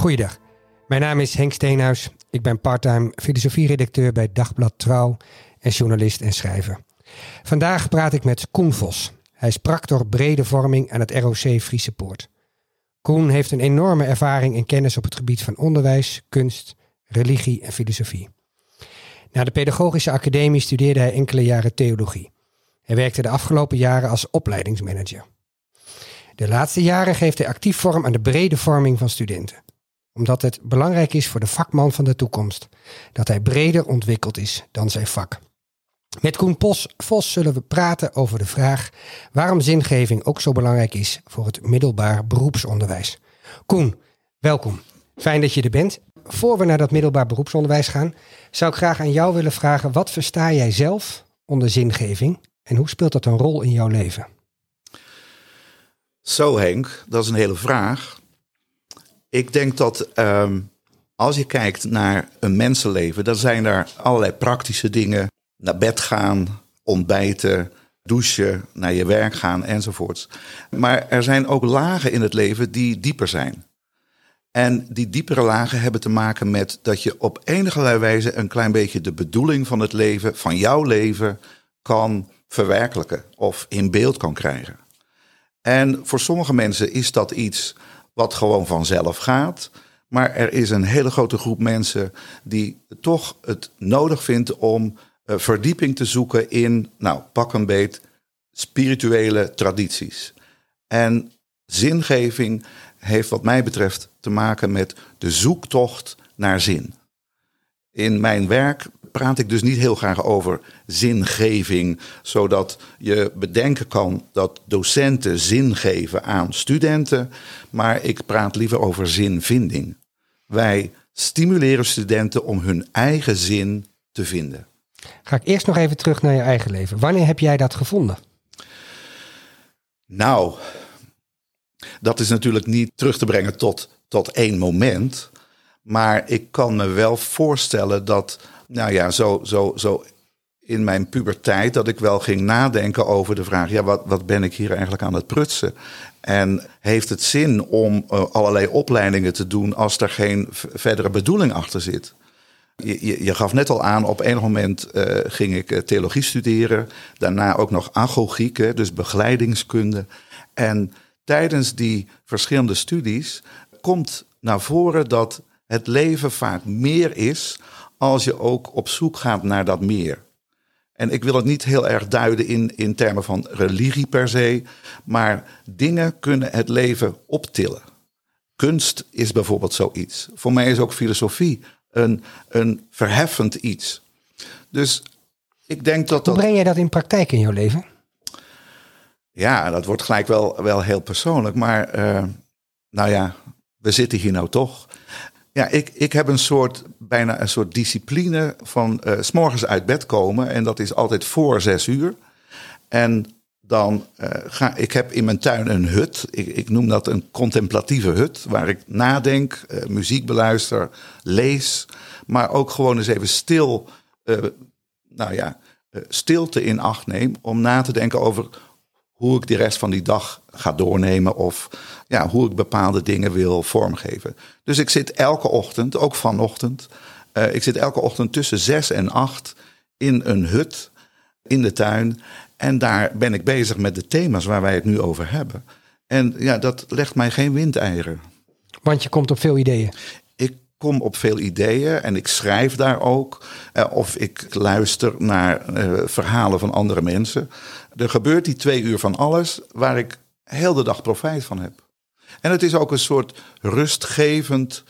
Goeiedag. Mijn naam is Henk Steenhuis. Ik ben parttime filosofieredacteur bij Dagblad Trouw en journalist en schrijver. Vandaag praat ik met Koen Vos. Hij is practor brede vorming aan het ROC Friese Poort. Koen heeft een enorme ervaring en kennis op het gebied van onderwijs, kunst, religie en filosofie. Na de Pedagogische Academie studeerde hij enkele jaren theologie. Hij werkte de afgelopen jaren als opleidingsmanager. De laatste jaren geeft hij actief vorm aan de brede vorming van studenten. Omdat het belangrijk is voor de vakman van de toekomst dat hij breder ontwikkeld is dan zijn vak. Met Koen Pos, Vos zullen we praten over de vraag waarom zingeving ook zo belangrijk is voor het middelbaar beroepsonderwijs. Koen, welkom. Fijn dat je er bent. Voor we naar dat middelbaar beroepsonderwijs gaan, zou ik graag aan jou willen vragen: wat versta jij zelf onder zingeving en hoe speelt dat een rol in jouw leven? Zo Henk, dat is een hele vraag. Ik denk dat ehm, als je kijkt naar een mensenleven, dan zijn er allerlei praktische dingen. Naar bed gaan, ontbijten, douchen, naar je werk gaan enzovoorts. Maar er zijn ook lagen in het leven die dieper zijn. En die diepere lagen hebben te maken met dat je op enige wijze een klein beetje de bedoeling van het leven, van jouw leven, kan verwerkelijken of in beeld kan krijgen. En voor sommige mensen is dat iets wat gewoon vanzelf gaat. Maar er is een hele grote groep mensen die toch het nodig vindt om uh, verdieping te zoeken in, nou, pak een beet, spirituele tradities. En zingeving heeft wat mij betreft te maken met de zoektocht naar zin. In mijn werk praat ik dus niet heel graag over zingeving, zodat je bedenken kan dat docenten zin geven aan studenten, maar ik praat liever over zinvinding. Wij stimuleren studenten om hun eigen zin te vinden. Ga ik eerst nog even terug naar je eigen leven. Wanneer heb jij dat gevonden? Nou, dat is natuurlijk niet terug te brengen tot, tot één moment. Maar ik kan me wel voorstellen dat, nou ja, zo, zo, zo in mijn puberteit, dat ik wel ging nadenken over de vraag: ja, wat, wat ben ik hier eigenlijk aan het prutsen? En heeft het zin om uh, allerlei opleidingen te doen als er geen verdere bedoeling achter zit? Je, je, gaf net al aan, op enig moment uh, ging ik uh, theologie studeren. Daarna ook nog agogiek, dus begeleidingskunde. En tijdens die verschillende studies komt naar voren dat het leven vaak meer is als je ook op zoek gaat naar dat meer. En ik wil het niet heel erg duiden in, in termen van religie per se, maar dingen kunnen het leven optillen. Kunst is bijvoorbeeld zoiets. Voor mij is ook filosofie een, een verheffend iets. Dus ik denk dat Hoe breng je dat in praktijk in jouw leven? Ja, dat wordt gelijk wel, wel heel persoonlijk. Maar uh, nou ja, we zitten hier nou toch. Ja, ik, ik heb een soort, bijna een soort discipline van uh, s morgens uit bed komen. En dat is altijd voor zes uur. En dan uh, ga ik heb in mijn tuin een hut. Ik, ik noem dat een contemplatieve hut. Waar ik nadenk, uh, muziek beluister, lees. Maar ook gewoon eens even stil, nou ja, stilte in acht neem. Om na te denken over hoe ik de rest van die dag ga doornemen of ja, hoe ik bepaalde dingen wil vormgeven. Dus ik zit elke ochtend, ook vanochtend, uh, ik zit elke ochtend tussen zes en acht in een hut in de tuin. En daar ben ik bezig met de thema's waar wij het nu over hebben. En ja, dat legt mij geen windeieren. Want je komt op veel ideeën. Kom op veel ideeën en ik schrijf daar ook. Uh, of ik luister naar uh, verhalen van andere mensen. Er gebeurt die twee uur van alles waar ik heel de dag profijt van heb. En het is ook een soort rustgevend,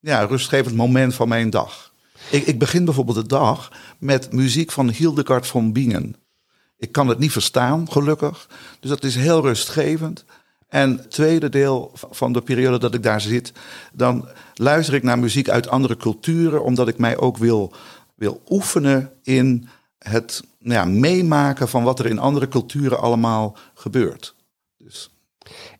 ja, rustgevend moment van mijn dag. Ik, ik begin bijvoorbeeld de dag met muziek van Hildegard von Bingen. Ik kan het niet verstaan, gelukkig. Dus dat is heel rustgevend. En het tweede deel van de periode dat ik daar zit, dan luister ik naar muziek uit andere culturen, omdat ik mij ook wil, wil oefenen in het nou ja, meemaken van wat er in andere culturen allemaal gebeurt. Dus.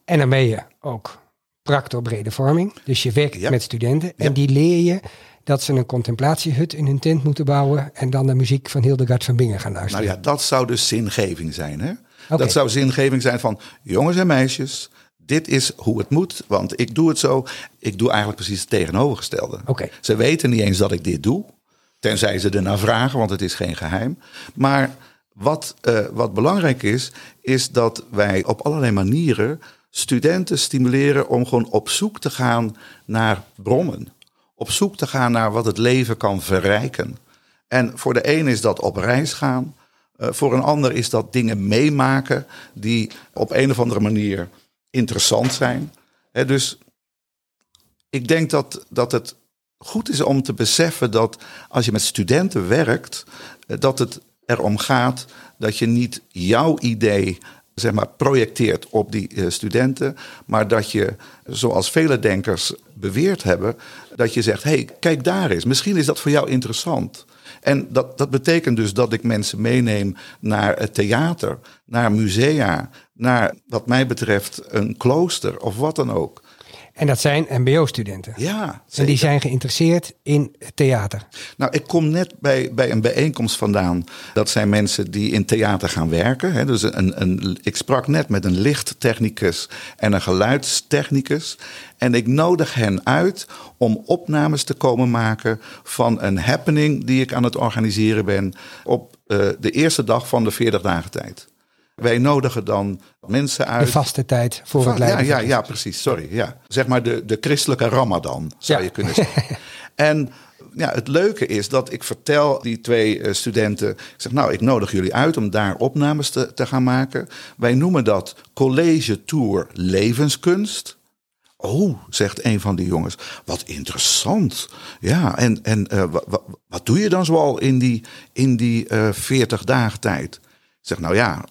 En dan ben je ook practor brede vorming. Dus je werkt ja. met studenten en ja. die leer je dat ze een contemplatiehut in hun tent moeten bouwen en dan de muziek van Hildegard van Bingen gaan luisteren. Nou ja, dat zou dus zingeving zijn. Hè? Okay. Dat zou zingeving zijn van jongens en meisjes. dit is hoe het moet, want ik doe het zo. Ik doe eigenlijk precies het tegenovergestelde. Ze weten niet eens dat ik dit doe, tenzij ze ernaar vragen, want het is geen geheim. Maar wat, eh, wat belangrijk is, is dat wij op allerlei manieren studenten stimuleren om gewoon op zoek te gaan naar bronnen. Op zoek te gaan naar wat het leven kan verrijken. En voor de een is dat op reis gaan. Eh, voor een ander is dat dingen meemaken die op een of andere manier interessant zijn. Dus ik denk dat, dat het goed is om te beseffen dat als je met studenten werkt, eh, dat het erom gaat dat je niet jouw idee zeg maar, projecteert op die eh, studenten, maar dat je, zoals vele denkers beweerd hebben, dat je zegt: hé, hey, kijk daar eens, misschien is dat voor jou interessant. En dat, dat betekent dus dat ik mensen meeneem naar het theater, naar musea, naar, wat mij betreft, een klooster of wat dan ook. En dat zijn MBO-studenten. Ja, En die zijn geïnteresseerd in theater. Nou, ik kom net bij, bij een bijeenkomst vandaan. Dat zijn mensen die in theater gaan werken. Hè. Dus een, een, ik sprak net met een lichttechnicus en een geluidstechnicus. En ik nodig hen uit om opnames te komen maken van een happening die ik aan het organiseren ben op eh, de eerste dag van de 40 dagen tijd. Wij nodigen dan mensen De uit. vaste tijd voor het Ja, leiden. ja, van- ja, precies. Sorry. Ja. Zeg maar de, de christelijke Ramadan, zou Ja. je kunnen zeggen. en ja, het leuke is dat ik vertel die twee eh, studenten. Ik zeg, nou, ik nodig jullie uit om daar opnames te, te gaan maken. Wij noemen dat College Tour Levenskunst. Oh, zegt een van die jongens. Wat interessant. Ja, en, en wa- wat doe je dan zoal in die, in die eh 40 dagen tijd? Zeg, nou ja,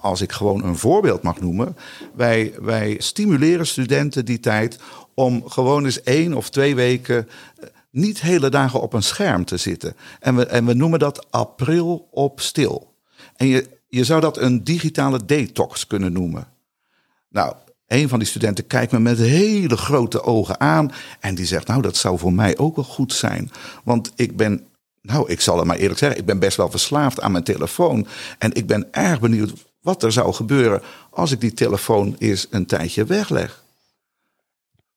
als ik gewoon een voorbeeld mag noemen. Wij, wij stimuleren studenten die tijd om gewoon eens één of twee weken eh, niet hele dagen op een scherm te zitten. En we, en we noemen dat april op stil. En je, je zou dat een digitale detox kunnen noemen. Nou, een van die studenten kijkt me met hele grote ogen aan. En die zegt, nou, dat zou voor mij ook wel goed zijn. Want ik ben, nou, ik zal het maar eerlijk zeggen, ik ben best wel verslaafd aan mijn telefoon. En ik ben erg benieuwd wat er zou gebeuren als ik die telefoon eens een tijdje wegleg.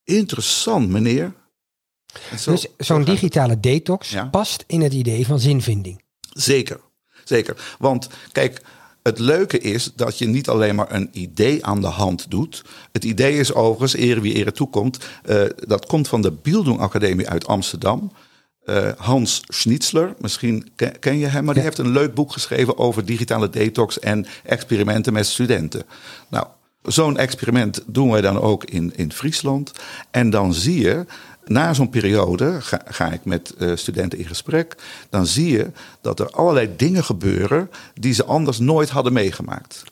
Interessant, meneer. Zo- Dus zo zo'n het. digitale detox Ja. past in het idee van zinvinding. Zeker, zeker. Want kijk, het leuke is dat je niet alleen maar een idee aan de hand doet. Het idee is overigens, ere wie ere toekomt, eh, dat komt van de Bildung Academie uit Amsterdam. Eh, Hans Schnitzler, misschien ken, ken je hem, maar die Ja. heeft een leuk boek geschreven over digitale detox en experimenten met studenten. Nou, zo'n experiment doen wij dan ook in, in Friesland. En dan zie je, na zo'n periode ga, ga ik met eh, studenten in gesprek, dan zie je dat er allerlei dingen gebeuren die ze anders nooit hadden meegemaakt.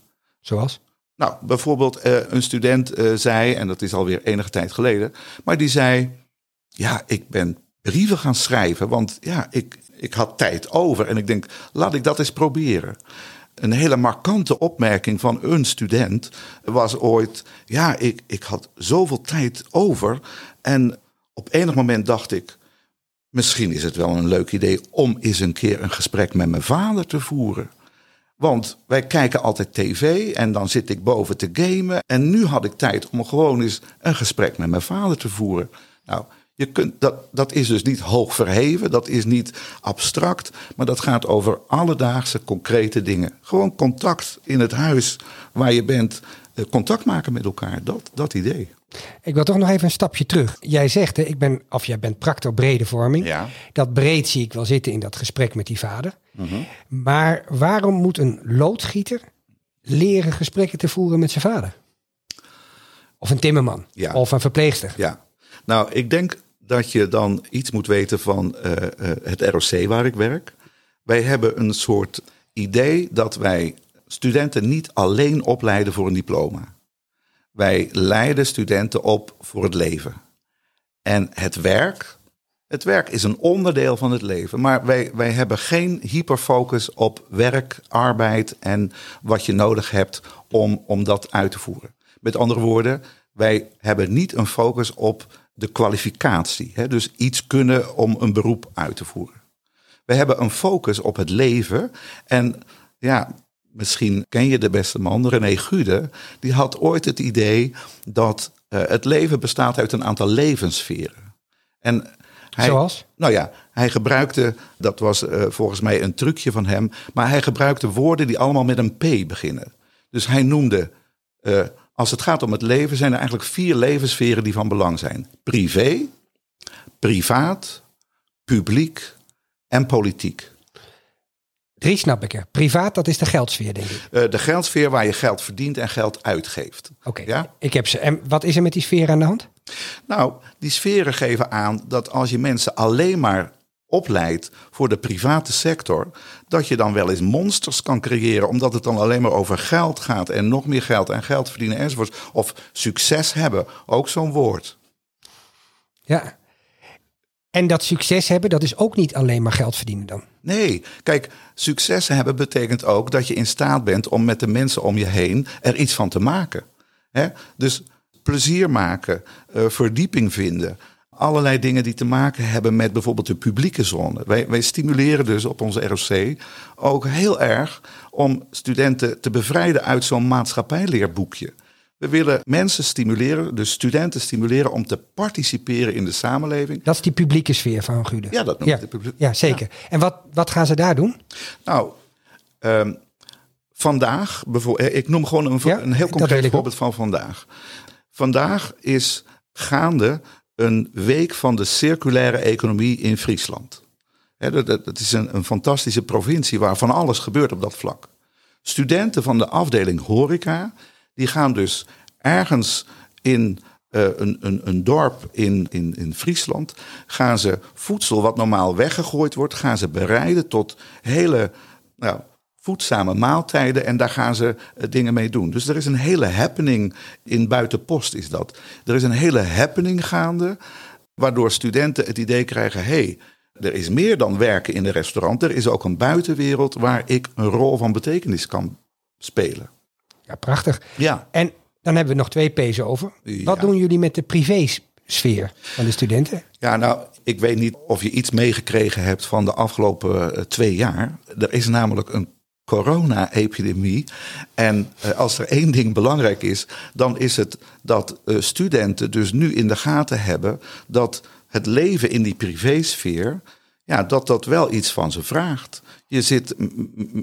Zoals? Nou, bijvoorbeeld eh, een student zei, en dat is alweer enige tijd geleden, maar die zei: Ja, ik ben brieven gaan schrijven, want ja, ik, ik had tijd over en ik denk, laat ik dat eens proberen. Een hele markante opmerking van een student was ooit: Ja, ik, ik had zoveel tijd over en op enig moment dacht ik. Misschien is het wel een leuk idee om eens een keer een gesprek met mijn vader te voeren. Want wij kijken altijd tv en dan zit ik boven te gamen. En nu had ik tijd om gewoon eens een gesprek met mijn vader te voeren. Nou, je kunt, dat, dat is dus niet hoog verheven, dat is niet abstract. Maar dat gaat over alledaagse concrete dingen. Gewoon contact in het huis waar je bent. eh, Contact maken met elkaar, dat, dat idee. Ik wil toch nog even een stapje terug. Jij zegt, hè, ik ben, of jij bent practor brede vorming. Ja. Dat breed zie ik wel zitten in dat gesprek met die vader. Maar waarom moet een loodgieter leren gesprekken te voeren met zijn vader? Of een timmerman? Ja. Of een verpleegster? Ja, nou, ik denk dat je dan iets moet weten van eh, eh, het ROC waar ik werk. Wij hebben een soort idee dat wij studenten niet alleen opleiden voor een diploma. Wij leiden studenten op voor het leven. En het werk, het werk is een onderdeel van het leven. Maar wij, wij hebben geen hyperfocus op werk, arbeid en wat je nodig hebt om, om dat uit te voeren. Met andere woorden, wij hebben niet een focus op de kwalificatie. Hè? Dus iets kunnen om een beroep uit te voeren. We hebben een focus op het leven. En ja, misschien ken je de beste man, René Gude, die had ooit het idee dat uh, het leven bestaat uit een aantal levenssferen. En hij, Zoals? Nou ja, hij gebruikte, dat was uh, volgens mij een trucje van hem, maar hij gebruikte woorden die allemaal met een P beginnen. Dus hij noemde, uh, als het gaat om het leven, zijn er eigenlijk vier levenssferen die van belang zijn: privé, privaat, publiek en politiek. Drie snap ik er. Privaat, dat is de geldsfeer, denk ik. Uh, de geldsfeer waar je geld verdient en geld uitgeeft. Oké, okay. ja? ik heb ze. En wat is er met die sfeer aan de hand? Nou, die sferen geven aan dat als je mensen alleen maar opleidt voor de private sector, dat je dan wel eens monsters kan creëren, omdat het dan alleen maar over geld gaat en nog meer geld en geld verdienen enzovoort. Of succes hebben, ook zo'n woord. Ja. En dat succes hebben, dat is ook niet alleen maar geld verdienen dan. Nee, kijk, succes hebben betekent ook dat je in staat bent om met de mensen om je heen er iets van te maken. He? Dus plezier maken, uh, verdieping vinden. Allerlei dingen die te maken hebben met bijvoorbeeld de publieke zone. Wij, wij stimuleren dus op onze ROC ook heel erg om studenten te bevrijden uit zo'n maatschappijleerboekje. We willen mensen stimuleren, dus studenten stimuleren om te participeren in de samenleving. Dat is die publieke sfeer van Gude. Ja, dat ja. ik de publiek. Ja, zeker. Ja. En wat, wat gaan ze daar doen? Nou, um, vandaag, bijvoorbeeld, ik noem gewoon een, ja, een heel concreet voorbeeld van vandaag. Vandaag is gaande een week van de circulaire economie in Friesland. He, dat, dat, is een, een fantastische provincie waar van alles gebeurt op dat vlak. Studenten van de afdeling horeca die gaan dus ergens in uh, een, een, een dorp in, in, in Friesland, gaan ze voedsel wat normaal weggegooid wordt, gaan ze bereiden tot hele nou, voedzame maaltijden en daar gaan ze uh, dingen mee doen. Dus er is een hele happening in buitenpost is dat. Er is een hele happening gaande, waardoor studenten het idee krijgen, hey, er is meer dan werken in een restaurant. Er is ook een buitenwereld waar ik een rol van betekenis kan spelen. Ja, prachtig. Ja. En dan hebben we nog twee P's over. Ja. Wat doen jullie met de privésfeer van de studenten? Ja, nou, ik weet niet of je iets meegekregen hebt van de afgelopen uh, twee jaar. Er is namelijk een corona-epidemie. En uh, als er één ding belangrijk is, dan is het dat uh, studenten dus nu in de gaten hebben dat het leven in die privésfeer, ja, dat dat wel iets van ze vraagt. Je zit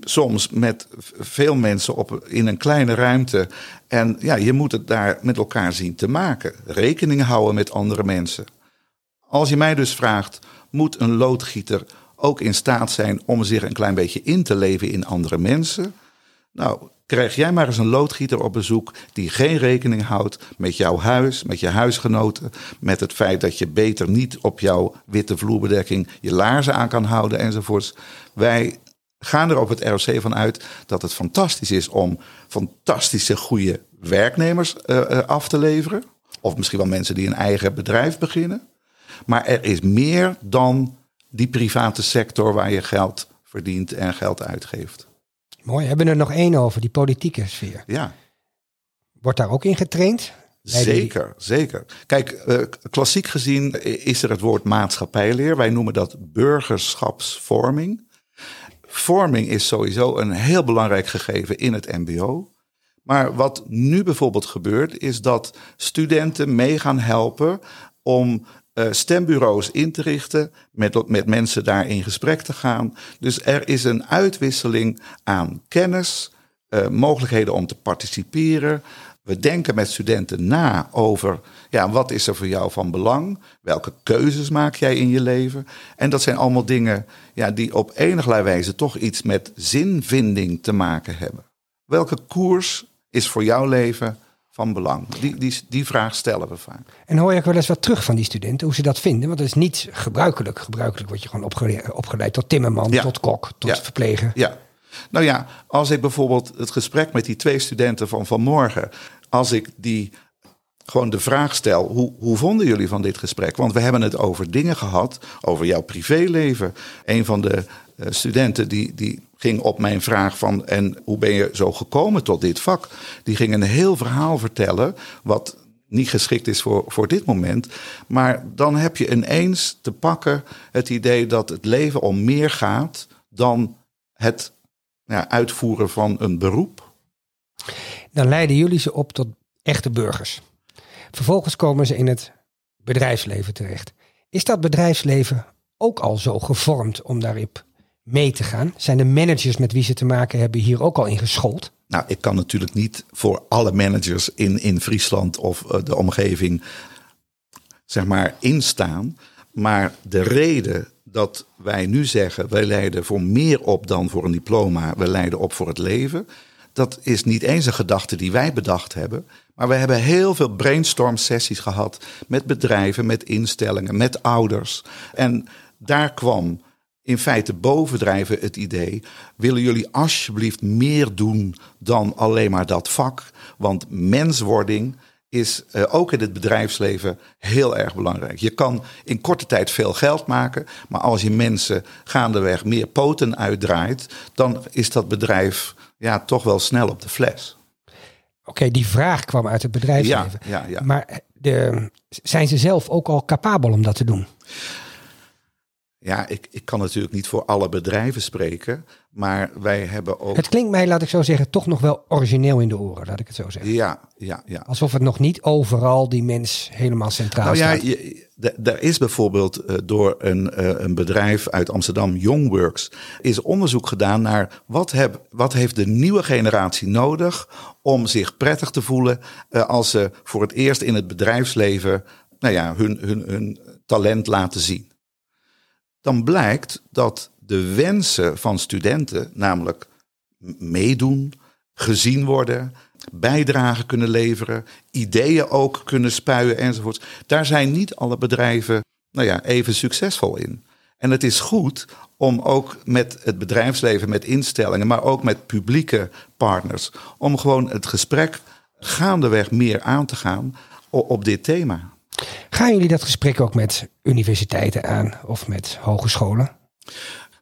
soms met veel mensen op, in een kleine ruimte. En ja, je moet het daar met elkaar zien te maken. Rekening houden met andere mensen. Als je mij dus vraagt, moet een loodgieter ook in staat zijn om zich een klein beetje in te leven in andere mensen? Nou, krijg jij maar eens een loodgieter op bezoek die geen rekening houdt met jouw huis, met je huisgenoten, met het feit dat je beter niet op jouw witte vloerbedekking je laarzen aan kan houden enzovoorts. Wij gaan er op het ROC van uit dat het fantastisch is om fantastische goede werknemers uh, af te leveren. Of misschien wel mensen die een eigen bedrijf beginnen. Maar er is meer dan die private sector waar je geld verdient en geld uitgeeft. Mooi, hebben we er nog één over, die politieke sfeer. Ja. Wordt daar ook in getraind? Zeker, die... zeker. Kijk, uh, klassiek gezien is er het woord maatschappijleer. Wij noemen dat burgerschapsvorming. Vorming is sowieso een heel belangrijk gegeven in het MBO. Maar wat nu bijvoorbeeld gebeurt, is dat studenten mee gaan helpen om uh, stembureaus in te richten, met, met mensen daar in gesprek te gaan. Dus er is een uitwisseling aan kennis, uh, mogelijkheden om te participeren. We denken met studenten na over ja, wat is er voor jou van belang? Welke keuzes maak jij in je leven? En dat zijn allemaal dingen ja, die op enige wijze toch iets met zinvinding te maken hebben. Welke koers is voor jouw leven van belang? Die, die, die vraag stellen we vaak. En hoor je ook wel eens wat terug van die studenten, hoe ze dat vinden? Want dat is niet gebruikelijk. Gebruikelijk word je gewoon opgeleid, opgeleid tot timmerman, ja. tot kok, tot ja. verpleger. Ja. Nou ja, als ik bijvoorbeeld het gesprek met die twee studenten van vanmorgen, als ik die gewoon de vraag stel: hoe, hoe vonden jullie van dit gesprek? Want we hebben het over dingen gehad, over jouw privéleven. Een van de uh, studenten die, die ging op mijn vraag van: en hoe ben je zo gekomen tot dit vak? Die ging een heel verhaal vertellen, wat niet geschikt is voor, voor dit moment. Maar dan heb je ineens te pakken het idee dat het leven om meer gaat dan het ja, uitvoeren van een beroep. Dan leiden jullie ze op tot echte burgers. Vervolgens komen ze in het bedrijfsleven terecht. Is dat bedrijfsleven ook al zo gevormd om daarop mee te gaan? Zijn de managers met wie ze te maken hebben hier ook al in geschoold? Nou, ik kan natuurlijk niet voor alle managers in, in Friesland of uh, de omgeving zeg maar instaan. Maar de reden dat wij nu zeggen, wij leiden voor meer op dan voor een diploma, we leiden op voor het leven. Dat is niet eens een gedachte die wij bedacht hebben. Maar we hebben heel veel brainstorm sessies gehad met bedrijven, met instellingen, met ouders. En daar kwam in feite bovendrijven het idee: willen jullie alsjeblieft meer doen dan alleen maar dat vak? Want menswording is uh, ook in het bedrijfsleven heel erg belangrijk. Je kan in korte tijd veel geld maken, maar als je mensen gaandeweg meer poten uitdraait, dan is dat bedrijf ja, toch wel snel op de fles. Oké, die vraag kwam uit het bedrijfsleven. Ja, ja, ja. Maar de, zijn ze zelf ook al capabel om dat te doen? Ja, ik, ik kan natuurlijk niet voor alle bedrijven spreken, maar wij hebben ook. Het klinkt mij, laat ik zo zeggen, toch nog wel origineel in de oren, laat ik het zo zeggen. Ja, ja, ja. Alsof het nog niet overal die mens helemaal centraal nou, staat. Ja, er is bijvoorbeeld uh, door een, uh, een bedrijf uit Amsterdam, Youngworks, is onderzoek gedaan naar wat, heb, wat heeft de nieuwe generatie nodig om zich prettig te voelen uh, als ze voor het eerst in het bedrijfsleven nou ja, hun, hun, hun talent laten zien dan blijkt dat de wensen van studenten, namelijk meedoen, gezien worden, bijdragen kunnen leveren, ideeën ook kunnen spuien enzovoort. Daar zijn niet alle bedrijven nou ja, even succesvol in. En het is goed om ook met het bedrijfsleven, met instellingen, maar ook met publieke partners, om gewoon het gesprek gaandeweg meer aan te gaan op dit thema. Gaan jullie dat gesprek ook met universiteiten aan of met hogescholen?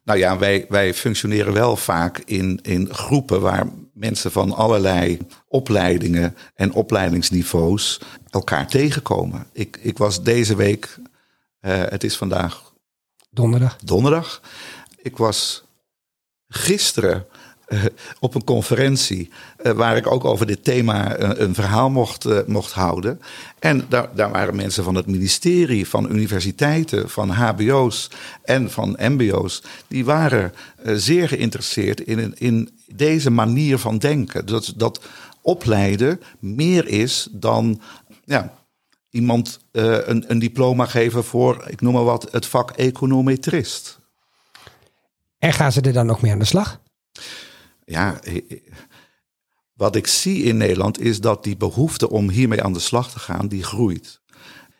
Nou ja, wij, wij functioneren wel vaak in, in groepen waar mensen van allerlei opleidingen en opleidingsniveaus elkaar tegenkomen. Ik, ik was deze week, uh, het is vandaag donderdag. Donderdag. Ik was gisteren uh, op een conferentie uh, waar ik ook over dit thema een, een verhaal mocht, mocht houden. En daar, daar waren mensen van het ministerie, van universiteiten, van HBO's en van MBO's. Die waren zeer geïnteresseerd in, in deze manier van denken. Dat, dat opleiden meer is dan ja, iemand een, een diploma geven voor, ik noem maar wat, het vak econometrist. En gaan ze er dan nog mee aan de slag? Ja, wat ik zie in Nederland is dat die behoefte om hiermee aan de slag te gaan, die groeit.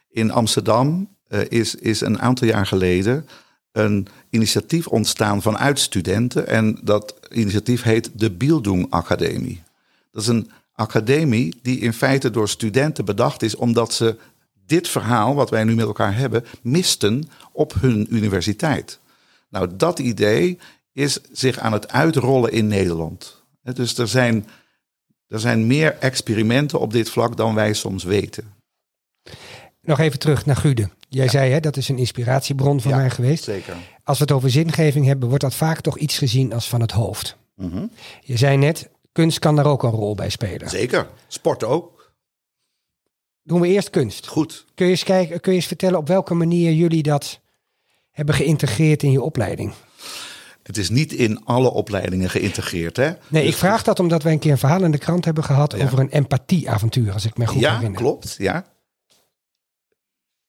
In Amsterdam uh, is, is een aantal jaar geleden een initiatief ontstaan vanuit studenten. En dat initiatief heet de Bildung Academie. Dat is een academie die in feite door studenten bedacht is omdat ze dit verhaal, wat wij nu met elkaar hebben, misten op hun universiteit. Nou, dat idee is zich aan het uitrollen in Nederland. Dus er zijn, er zijn meer experimenten op dit vlak dan wij soms weten. Nog even terug naar Gude. Jij zei hè, dat is een inspiratiebron van mij geweest. Zeker. Als we het over zingeving hebben, wordt dat vaak toch iets gezien als van het hoofd. Mm Je zei net, kunst kan daar ook een rol bij spelen. Zeker. Sport ook. Doen we eerst kunst. Goed. Kun je eens, kijken, kun je eens vertellen op welke manier jullie dat hebben geïntegreerd in je opleiding? Het is niet in alle opleidingen geïntegreerd. Hè? Nee, ik dus- vraag dat omdat wij een keer een verhaal in de krant hebben gehad over een empathieavontuur, als ik me goed ja, herinner. Klopt, ja,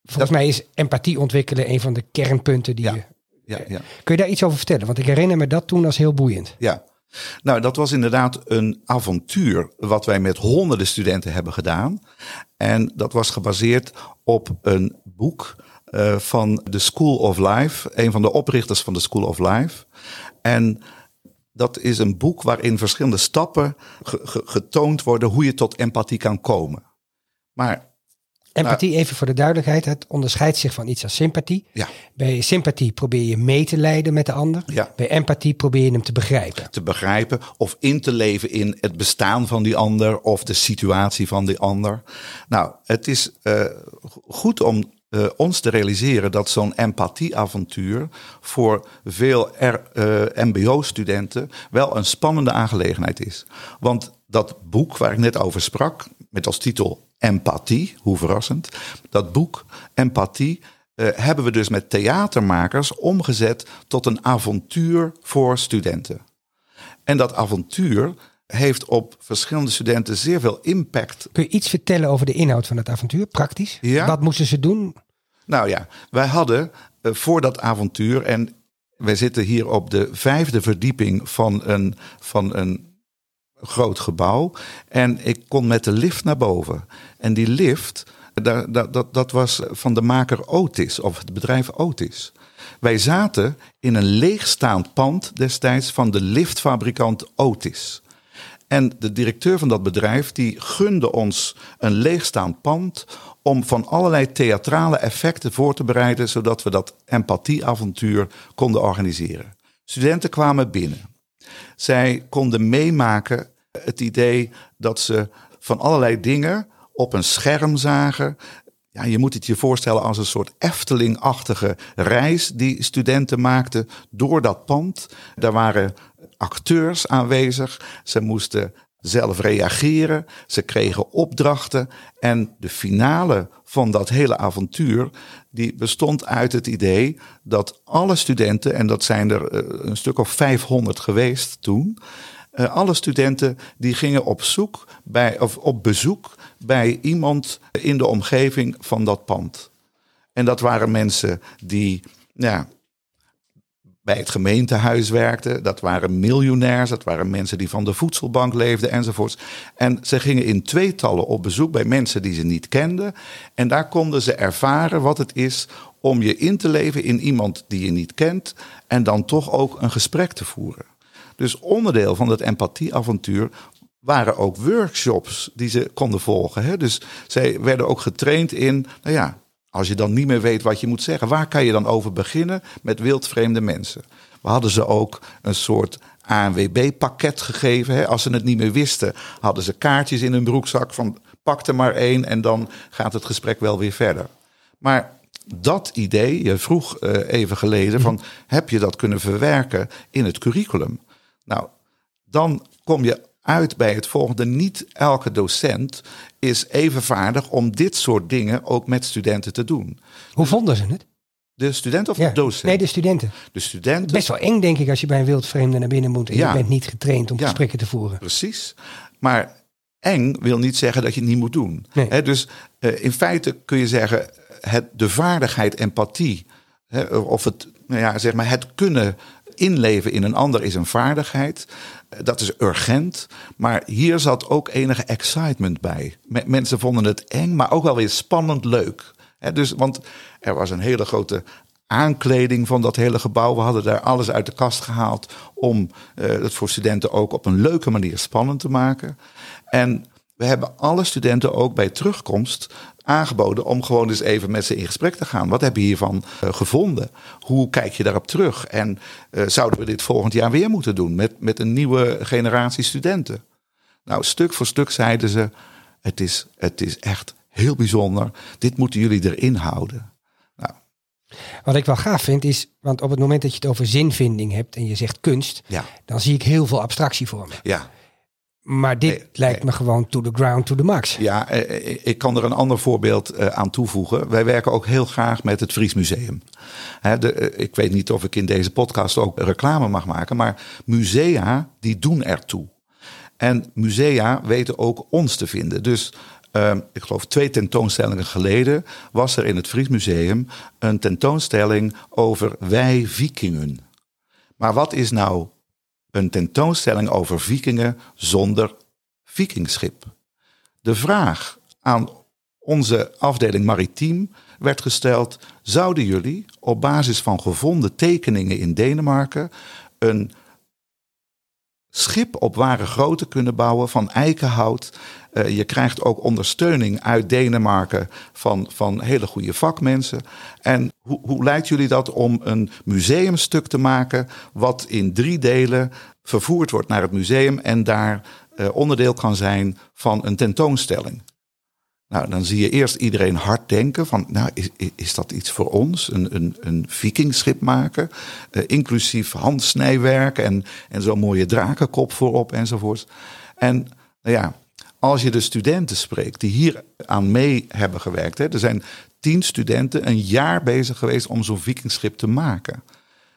Volgens mij is empathie ontwikkelen een van de kernpunten die ja. je. Ja, ja. Kun je daar iets over vertellen? Want ik herinner me dat toen als heel boeiend. Ja, nou, dat was inderdaad een avontuur wat wij met honderden studenten hebben gedaan. En dat was gebaseerd op een boek uh, van de School of Life, een van de oprichters van de School of Life. En dat is een boek waarin verschillende stappen getoond worden hoe je tot empathie kan komen. Maar Empathie, nou, even voor de duidelijkheid, het onderscheidt zich van iets als sympathie. Ja. Bij sympathie probeer je mee te leiden met de ander. Ja. Bij empathie probeer je hem te begrijpen. Te begrijpen of in te leven in het bestaan van die ander of de situatie van die ander. Nou, het is uh, goed om uh, ons te realiseren dat zo'n empathieavontuur voor veel uh, MBO-studenten wel een spannende aangelegenheid is. Want dat boek waar ik net over sprak, met als titel Empathie, hoe verrassend, dat boek Empathie uh, hebben we dus met theatermakers omgezet tot een avontuur voor studenten. En dat avontuur heeft op verschillende studenten zeer veel impact. Kun je iets vertellen over de inhoud van het avontuur, praktisch? Ja. Wat moesten ze doen? Nou ja, wij hadden uh, voor dat avontuur, en wij zitten hier op de vijfde verdieping van een, van een groot gebouw. En ik kon met de lift naar boven. En die lift, dat, dat, dat was van de maker Otis, of het bedrijf Otis. Wij zaten in een leegstaand pand destijds van de liftfabrikant Otis. En de directeur van dat bedrijf die gunde ons een leegstaand pand om van allerlei theatrale effecten voor te bereiden, zodat we dat empathieavontuur konden organiseren. Studenten kwamen binnen. Zij konden meemaken het idee dat ze van allerlei dingen op een scherm zagen. Ja, je moet het je voorstellen als een soort Efteling-achtige reis die studenten maakten door dat pand. Daar waren acteurs aanwezig. Ze moesten zelf reageren. Ze kregen opdrachten. En de finale van dat hele avontuur, die bestond uit het idee dat alle studenten, en dat zijn er eh, een stuk of 500 geweest toen, uh, alle studenten die gingen op zoek bij, of op bezoek bij iemand in de omgeving van dat pand. En dat waren mensen die ja, bij het gemeentehuis werkten. Dat waren miljonairs, dat waren mensen die van de voedselbank leefden enzovoorts. En ze gingen in tweetallen op bezoek bij mensen die ze niet kenden. En daar konden ze ervaren wat het is om je in te leven in iemand die je niet kent. En dan toch ook een gesprek te voeren. Dus onderdeel van het empathieavontuur waren ook workshops die ze konden volgen. Hè? Dus zij werden ook getraind in, nou ja, als je dan niet meer weet wat je moet zeggen, waar kan je dan over beginnen met wildvreemde mensen? We hadden ze ook een soort ANWB-pakket gegeven. Hè? Als ze het niet meer wisten, hadden ze kaartjes in hun broekzak van pak er maar één en dan gaat het gesprek wel weer verder. Maar dat idee, je vroeg uh, even geleden, van heb je dat kunnen verwerken in het curriculum? Nou, dan kom je uit bij het volgende. Niet elke docent is even vaardig om dit soort dingen ook met studenten te doen. Hoe vonden ze het? De student of de docent? Nee, de studenten. De studenten. Best wel eng, denk ik, als je bij een wildvreemde naar binnen moet en je bent niet getraind om gesprekken te voeren. Precies. Maar eng wil niet zeggen dat je het niet moet doen. Nee. dus uh, in feite kun je zeggen, het, de vaardigheid empathie, of het, nou ja, zeg maar, het kunnen inleven in een ander is een vaardigheid. Dat is urgent. Maar hier zat ook enige excitement bij. Mensen vonden het eng, maar ook wel weer spannend leuk. dus, want er was een hele grote aankleding van dat hele gebouw. We hadden daar alles uit de kast gehaald om uh, het voor studenten ook op een leuke manier spannend te maken. En we hebben alle studenten ook bij terugkomst aangeboden om gewoon eens even met ze in gesprek te gaan. Wat heb je hiervan uh, gevonden? Hoe kijk je daarop terug? En uh, zouden we dit volgend jaar weer moeten doen met, met een nieuwe generatie studenten? Nou, stuk voor stuk zeiden ze: het is, het is echt heel bijzonder. Dit moeten jullie erin houden. Nou. Wat ik wel gaaf vind is, want op het moment dat je het over zinvinding hebt en je zegt kunst, ja. dan zie ik heel veel abstractie voor me. Ja. Maar dit lijkt me gewoon to the ground, to the max. Ja, eh, eh, ik kan er een ander voorbeeld eh, aan toevoegen. Wij werken ook heel graag met het Fries Museum. ik weet niet of ik in deze podcast ook reclame mag maken, maar musea die doen ertoe. En musea weten ook ons te vinden. Dus ik geloof twee tentoonstellingen geleden was er in het Fries Museum een tentoonstelling over wij vikingen. Maar wat is nou een tentoonstelling over vikingen zonder vikingschip. De vraag aan onze afdeling maritiem werd gesteld: zouden jullie op basis van gevonden tekeningen in Denemarken een schip op ware grootte kunnen bouwen van eikenhout. Uh, je krijgt ook ondersteuning uit Denemarken van, van hele goede vakmensen. En hoe, hoe lijkt jullie dat om een museumstuk te maken wat in drie delen vervoerd wordt naar het museum en daar uh, onderdeel kan zijn van een tentoonstelling? Nou, dan zie je eerst iedereen hard denken van, nou, is, is dat iets voor ons? Een, een, een vikingschip maken, uh, inclusief handsnijwerk en, en zo'n mooie drakenkop voorop enzovoort. En nou ja, als je de studenten spreekt die hier aan mee hebben gewerkt, hè, er zijn tien studenten een jaar bezig geweest om zo'n vikingschip te maken.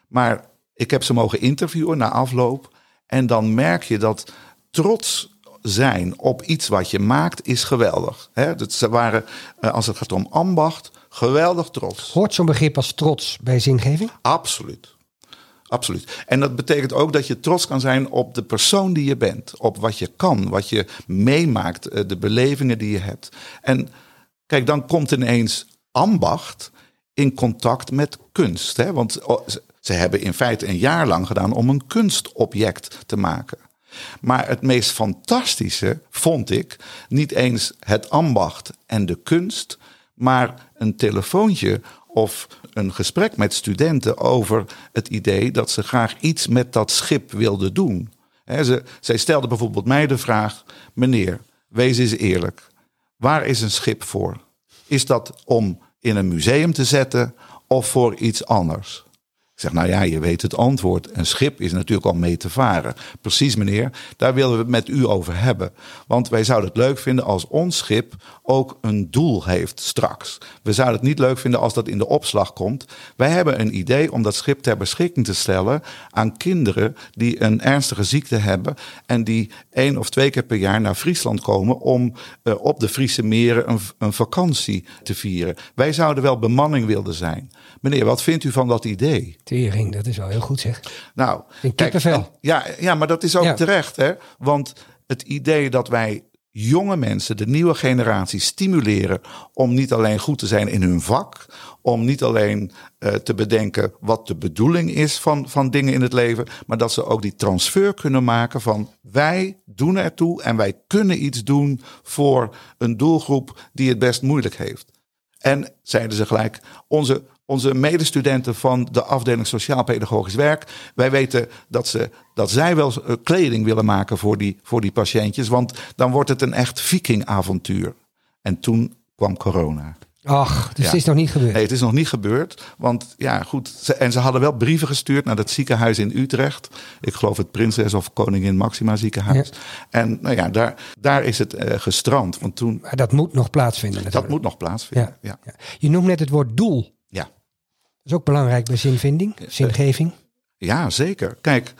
Maar ik heb ze mogen interviewen na afloop en dan merk je dat trots zijn op iets wat je maakt is geweldig. He, dat ze waren, eh, als het gaat om ambacht, geweldig trots. Hoort zo'n begrip als trots bij zingeving? Absoluut. Absoluut. En dat betekent ook dat je trots kan zijn op de persoon die je bent. Op wat je kan, wat je meemaakt, eh, de belevingen die je hebt. En kijk, dan komt ineens ambacht in contact met kunst. Hè? Want oh, ze hebben in feite een jaar lang gedaan om een kunstobject te maken. Maar het meest fantastische vond ik niet eens het ambacht en de kunst, maar een telefoontje of een gesprek met studenten over het idee dat ze graag iets met dat schip wilden doen. ze, zij stelde bijvoorbeeld mij de vraag: meneer, wees eens eerlijk. Waar is een schip voor? Is dat om in een museum te zetten of voor iets anders? Zeg, nou ja, je weet het antwoord. Een schip is natuurlijk al mee te varen. Precies, meneer. Daar willen we het met u over hebben. Want wij zouden het leuk vinden als ons schip ook een doel heeft straks. We zouden het niet leuk vinden als dat in de opslag komt. Wij hebben een idee om dat schip ter beschikking te stellen aan kinderen die een ernstige ziekte hebben en die één of twee keer per jaar naar Friesland komen om uh, op de Friese meren een, een vakantie te vieren. Wij zouden wel bemanning willen zijn. Meneer, wat vindt u van dat idee? Tering, dat is wel heel goed zeg. Nou, kijk, ja, ja, maar dat is ook terecht, hè? Want het idee dat wij jonge mensen, de nieuwe generatie, stimuleren om niet alleen goed te zijn in hun vak, om niet alleen uh, te bedenken wat de bedoeling is van, van dingen in het leven, maar dat ze ook die transfer kunnen maken van wij doen ertoe en wij kunnen iets doen voor een doelgroep die het best moeilijk heeft. En zeiden ze gelijk, onze onze medestudenten van de afdeling Sociaal-Pedagogisch Werk. Wij weten dat, ze, dat zij wel eh, kleding willen maken voor die, voor die patiëntjes. Want dan wordt het een echt vikingavontuur. En toen kwam corona. Ach, dus het is nog niet gebeurd? Nee, het is nog niet gebeurd. Want ja, goed. en ze hadden wel brieven gestuurd naar dat ziekenhuis in Utrecht. Ik geloof het Prinses of Koningin Maxima ziekenhuis. En nou ja, daar, daar is het uh, gestrand. Want toen, maar dat moet nog plaatsvinden natuurlijk. Dat moet nog plaatsvinden, ja. ja. Je noemt net het woord doel. Is ook belangrijk bij zinvinding, eh, zingeving. Ja, zeker. Kijk,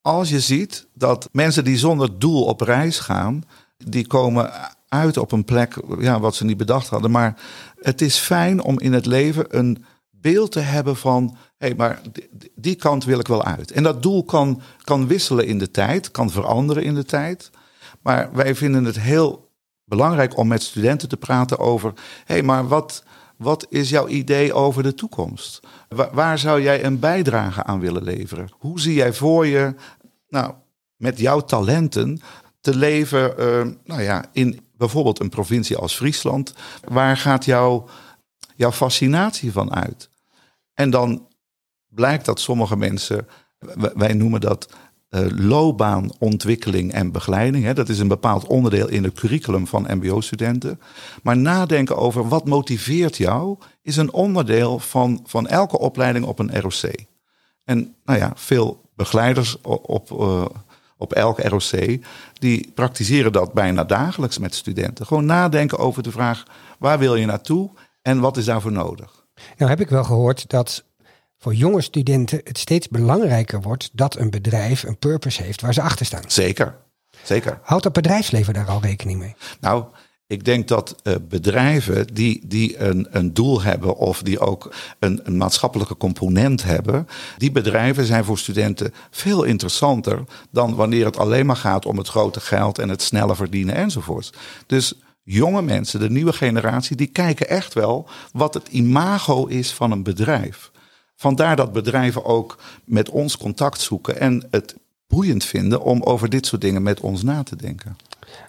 als je ziet dat mensen die zonder doel op reis gaan, die komen uit op een plek ja, wat ze niet bedacht hadden. Maar het is fijn om in het leven een beeld te hebben van, hé, hey, maar die, kant wil ik wel uit. En dat doel kan, kan wisselen in de tijd, kan veranderen in de tijd. Maar wij vinden het heel belangrijk om met studenten te praten over, hé, hey, maar wat, wat is jouw idee over de toekomst? Waar, zou jij een bijdrage aan willen leveren? Hoe zie jij voor je, nou, met jouw talenten te leven, uh, nou ja, in bijvoorbeeld een provincie als Friesland? Waar gaat jouw, jouw fascinatie van uit? En dan blijkt dat sommige mensen, wij noemen dat loopbaanontwikkeling en begeleiding. Hè. Dat is een bepaald onderdeel in het curriculum van MBO-studenten. Maar nadenken over wat motiveert jou, is een onderdeel van, van elke opleiding op een ROC. En nou ja, veel begeleiders op, op, uh, op elk ROC, die praktiseren dat bijna dagelijks met studenten. Gewoon nadenken over de vraag, waar wil je naartoe en wat is daarvoor nodig? Nou heb ik wel gehoord dat voor jonge studenten het steeds belangrijker wordt dat een bedrijf een purpose heeft waar ze achter staan. Zeker, zeker. Houdt dat bedrijfsleven daar al rekening mee? Nou, ik denk dat uh, bedrijven die, die een, een doel hebben of die ook een, een, maatschappelijke component hebben, die bedrijven zijn voor studenten veel interessanter dan wanneer het alleen maar gaat om het grote geld en het snelle verdienen enzovoorts. Dus jonge mensen, de nieuwe generatie, die kijken echt wel wat het imago is van een bedrijf. Vandaar dat bedrijven ook met ons contact zoeken en het boeiend vinden om over dit soort dingen met ons na te denken.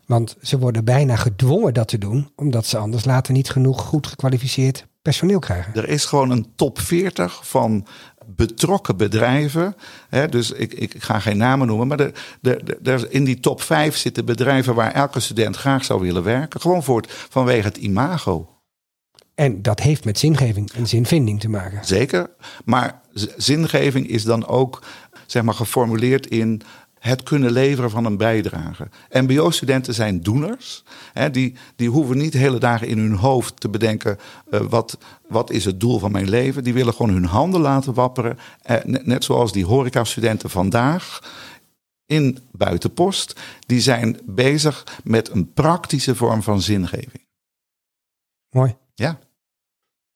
Want ze worden bijna gedwongen dat te doen, omdat ze anders later niet genoeg goed gekwalificeerd personeel krijgen. Er is gewoon een top 40 van betrokken bedrijven. Hè, dus ik, ik ga geen namen noemen, maar er, er, in die top 5 zitten bedrijven waar elke student graag zou willen werken. Gewoon voor het, vanwege het imago. En dat heeft met zingeving en zinvinding te maken. Zeker, maar zingeving is dan ook zeg maar, geformuleerd in het kunnen leveren van een bijdrage. MBO-studenten zijn doeners. Hè, die, die hoeven niet de hele dagen in hun hoofd te bedenken: uh, wat, wat is het doel van mijn leven? Die willen gewoon hun handen laten wapperen. Eh, net, net zoals die horeca-studenten vandaag in buitenpost. Die zijn bezig met een praktische vorm van zingeving. Mooi. Ja.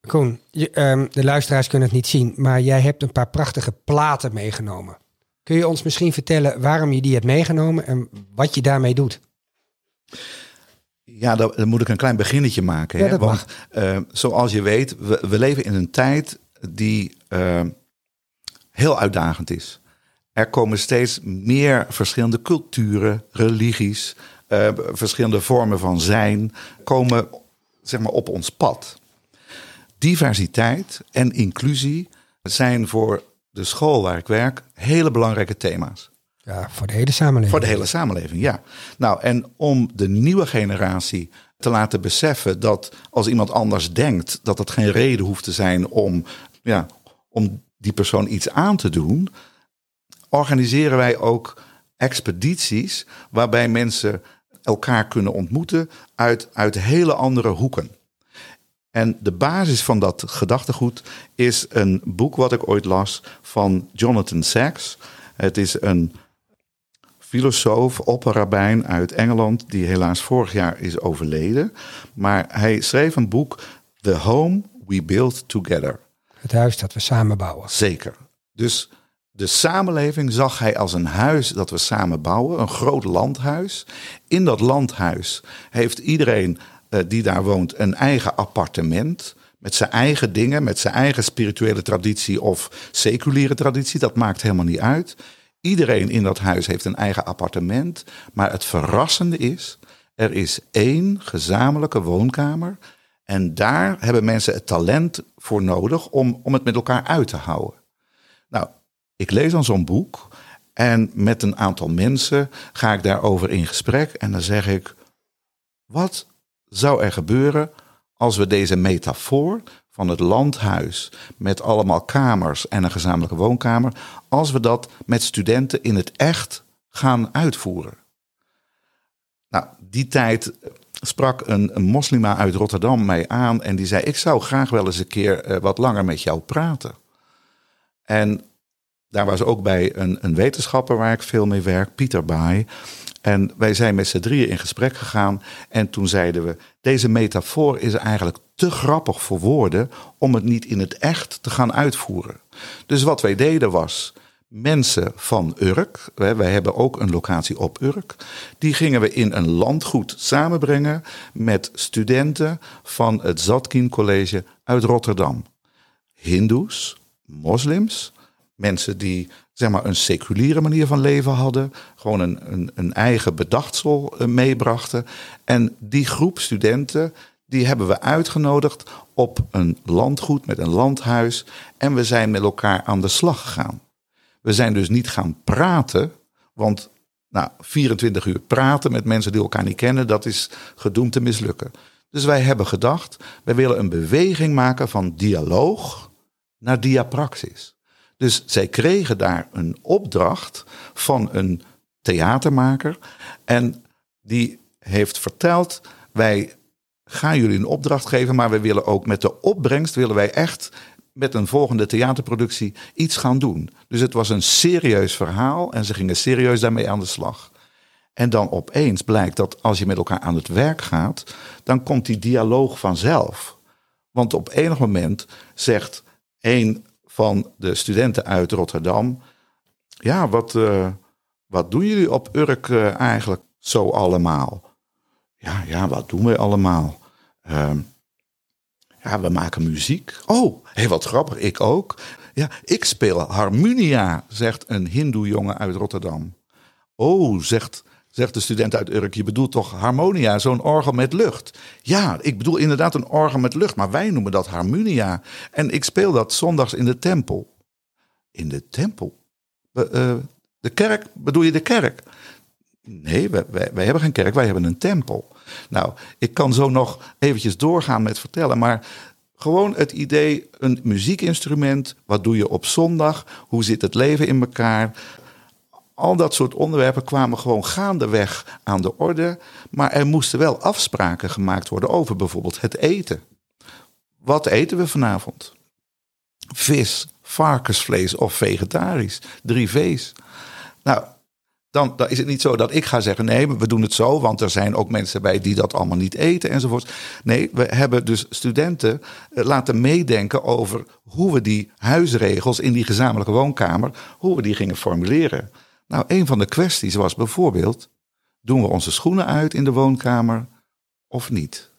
Koen, je, um, de luisteraars kunnen het niet zien, maar jij hebt een paar prachtige platen meegenomen. Kun je ons misschien vertellen waarom je die hebt meegenomen en wat je daarmee doet? Ja, dan, moet ik een klein beginnetje maken. Ja, Want uh, zoals je weet, we, we, leven in een tijd die uh, heel uitdagend is. Er komen steeds meer verschillende culturen, religies, uh, verschillende vormen van zijn, komen zeg maar, op ons pad. Diversiteit en inclusie zijn voor de school waar ik werk hele belangrijke thema's. Ja, voor de hele samenleving. Voor de hele samenleving, ja. Nou, en om de nieuwe generatie te laten beseffen dat als iemand anders denkt, dat het geen reden hoeft te zijn om, ja, om die persoon iets aan te doen, organiseren wij ook expedities waarbij mensen elkaar kunnen ontmoeten uit, uit hele andere hoeken. En de basis van dat gedachtegoed is een boek wat ik ooit las van Jonathan Sacks. Het is een filosoof, opperrabijn uit Engeland, die helaas vorig jaar is overleden. Maar hij schreef een boek, The Home We Build Together. Het huis dat we samen bouwen. Zeker. Dus de samenleving zag hij als een huis dat we samen bouwen, een groot landhuis. In dat landhuis heeft iedereen uh, die daar woont een eigen appartement. Met zijn eigen dingen, met zijn eigen spirituele traditie of seculiere traditie. Dat maakt helemaal niet uit. Iedereen in dat huis heeft een eigen appartement. Maar het verrassende is, er is één gezamenlijke woonkamer. En daar hebben mensen het talent voor nodig om, om het met elkaar uit te houden. Nou, ik lees dan zo'n boek. En met een aantal mensen ga ik daarover in gesprek. En dan zeg ik: Wat zou er gebeuren als we deze metafoor van het landhuis met allemaal kamers en een gezamenlijke woonkamer, als we dat met studenten in het echt gaan uitvoeren? Nou, die tijd sprak een, moslima uit Rotterdam mij aan en die zei: Ik zou graag wel eens een keer uh, wat langer met jou praten. En daar was ook bij een, een wetenschapper waar ik veel mee werk, Pieter Baai. En wij zijn met z'n drieën in gesprek gegaan. En toen zeiden we: deze metafoor is eigenlijk te grappig voor woorden om het niet in het echt te gaan uitvoeren. Dus wat wij deden was. Mensen van Urk, wij hebben ook een locatie op Urk, die gingen we in een landgoed samenbrengen met studenten van het Zatkin College uit Rotterdam. Hindoes, moslims, mensen die zeg maar, een seculiere manier van leven hadden, gewoon een, een, een eigen bedachtsel eh, meebrachten. En die groep studenten, die hebben we uitgenodigd op een landgoed met een landhuis. En we zijn met elkaar aan de slag gegaan. We zijn dus niet gaan praten, want nou, 24 uur praten met mensen die elkaar niet kennen, dat is gedoemd te mislukken. Dus wij hebben gedacht, wij willen een beweging maken van dialoog naar diapraxis. Dus zij kregen daar een opdracht van een theatermaker. En die heeft verteld: wij gaan jullie een opdracht geven, maar we willen ook met de opbrengst willen wij echt met een volgende theaterproductie iets gaan doen. Dus het was een serieus verhaal en ze gingen serieus daarmee aan de slag. En dan opeens blijkt dat als je met elkaar aan het werk gaat, dan komt die dialoog vanzelf. Want op enig moment zegt één van de studenten uit Rotterdam. Ja, wat, uh, wat doen jullie op Urk uh, eigenlijk zo allemaal? Ja, ja, wat doen wij allemaal? Uh, ja, we maken muziek. Oh, hey, wat grappig, ik ook. Ja, ik speel harmonia, zegt een hindoe jongen uit Rotterdam. Oh, zegt zegt de student uit Urk. Je bedoelt toch harmonia, zo'n orgel met lucht? Ja, ik bedoel inderdaad een orgel met lucht, maar wij noemen dat harmonia. En ik speel dat zondags in de tempel. in de tempel. Uh, de kerk, bedoel je de kerk? Nee, wij, wij, wij, hebben geen kerk, wij hebben een tempel. Nou, ik kan zo nog eventjes doorgaan met vertellen, maar gewoon het idee, een muziekinstrument, wat doe je op zondag, hoe zit het leven in elkaar, al dat soort onderwerpen kwamen gewoon gaandeweg aan de orde. Maar er moesten wel afspraken gemaakt worden over bijvoorbeeld het eten. Wat eten we vanavond? Vis, varkensvlees of vegetarisch. Drie V's. Nou, dan, dan, is het niet zo dat ik ga zeggen: nee, we doen het zo, want er zijn ook mensen bij die dat allemaal niet eten enzovoort. Nee, we hebben dus studenten eh, laten meedenken over hoe we die huisregels in die gezamenlijke woonkamer, hoe we die gingen formuleren. Nou, een van de kwesties was bijvoorbeeld: doen we onze schoenen uit in de woonkamer of niet?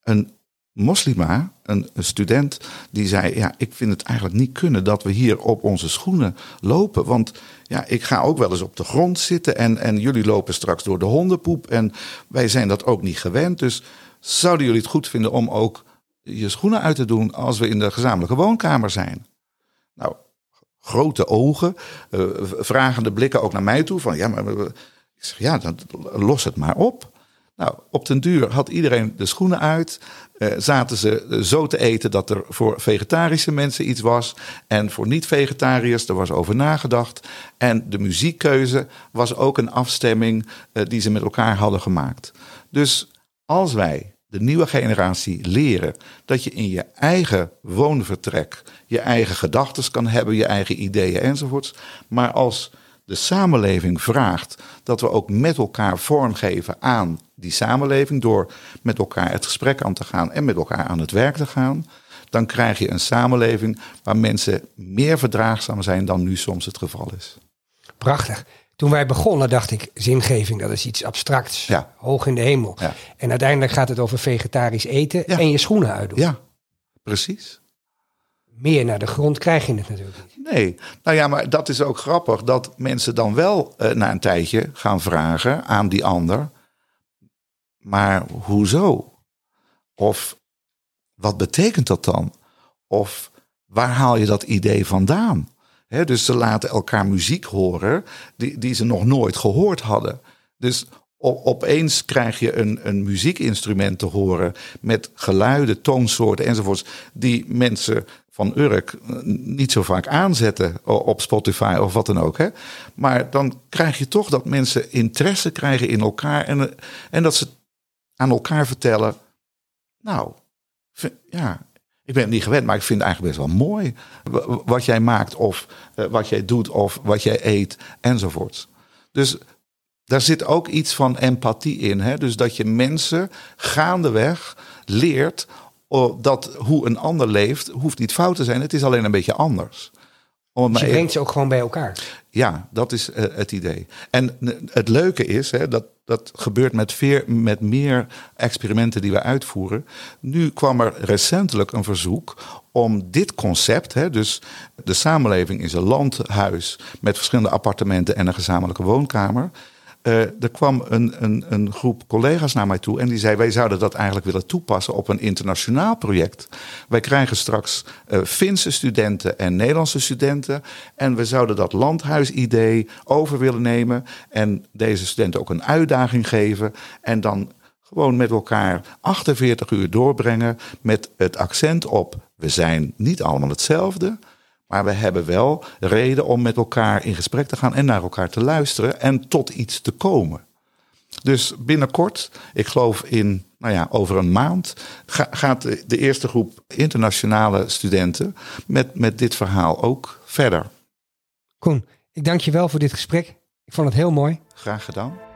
Een moslima, een, student, die zei: Ja, ik vind het eigenlijk niet kunnen dat we hier op onze schoenen lopen. Want ja, ik ga ook wel eens op de grond zitten en, en jullie lopen straks door de hondenpoep. En wij zijn dat ook niet gewend. Dus zouden jullie het goed vinden om ook je schoenen uit te doen als we in de gezamenlijke woonkamer zijn? Nou, grote ogen, uh, vragende blikken ook naar mij toe. Van ja, maar ik zeg ja, dan los het maar op. Nou, op den duur had iedereen de schoenen uit. Uh, zaten ze zo te eten dat er voor vegetarische mensen iets was. En voor niet-vegetariërs, er was over nagedacht. En de muziekkeuze was ook een afstemming die ze met elkaar hadden gemaakt. Dus als wij de nieuwe generatie leren dat je in je eigen woonvertrek je eigen gedachten kan hebben, je eigen ideeën enzovoorts. Maar als de samenleving vraagt dat we ook met elkaar vormgeven aan die samenleving door met elkaar het gesprek aan te gaan en met elkaar aan het werk te gaan, dan krijg je een samenleving waar mensen meer verdraagzaam zijn dan nu soms het geval is. Prachtig. Toen wij begonnen dacht ik, zingeving, dat is iets abstracts, ja. hoog in de hemel. Ja. En uiteindelijk gaat het over vegetarisch eten en je schoenen uitdoen. Ja, precies. Meer naar de grond krijg je het natuurlijk. Nee, nou ja, maar dat is ook grappig dat mensen dan wel uh, na een tijdje gaan vragen aan die ander. Maar hoezo? Of wat betekent dat dan? Of waar haal je dat idee vandaan? Dus ze laten elkaar muziek horen die, die ze nog nooit gehoord hadden. Dus opeens krijg je een, een muziekinstrument te horen met geluiden, toonsoorten enzovoorts, die mensen van Urk eh, niet zo vaak aanzetten op Spotify of wat dan ook. Hè? Maar dan krijg je toch dat mensen interesse krijgen in elkaar en, en dat ze aan elkaar vertellen, nou, ja, ik ben het niet gewend, maar ik vind het eigenlijk best wel mooi. Wat jij maakt of uh, wat jij doet of wat jij eet enzovoorts. Dus daar zit ook iets van empathie in. Hè? Dus dat je mensen gaandeweg leert dat hoe een ander leeft, hoeft niet fout te zijn. Het is alleen een beetje anders. Om dus je brengt ze ook gewoon bij elkaar. Ja, dat is uh, het idee. En het leuke is, hè, dat, dat gebeurt met, met meer experimenten die we uitvoeren. Nu kwam er recentelijk een verzoek om dit concept, hè, dus de samenleving is een landhuis met verschillende appartementen en een gezamenlijke woonkamer. Uh, er kwam een, een, een, groep collega's naar mij toe en die zei: Wij zouden dat eigenlijk willen toepassen op een internationaal project. Wij krijgen straks uh, Finse studenten en Nederlandse studenten. En we zouden dat landhuisidee over willen nemen. En deze studenten ook een uitdaging geven. En dan gewoon met elkaar 48 uur doorbrengen. Met het accent op: we zijn niet allemaal hetzelfde. Maar we hebben wel reden om met elkaar in gesprek te gaan en naar elkaar te luisteren en tot iets te komen. Dus binnenkort, ik geloof in, nou ja, over een maand, gaat de, eerste groep internationale studenten met, met dit verhaal ook verder. Koen, ik dank je wel voor dit gesprek. Ik vond het heel mooi. Graag gedaan.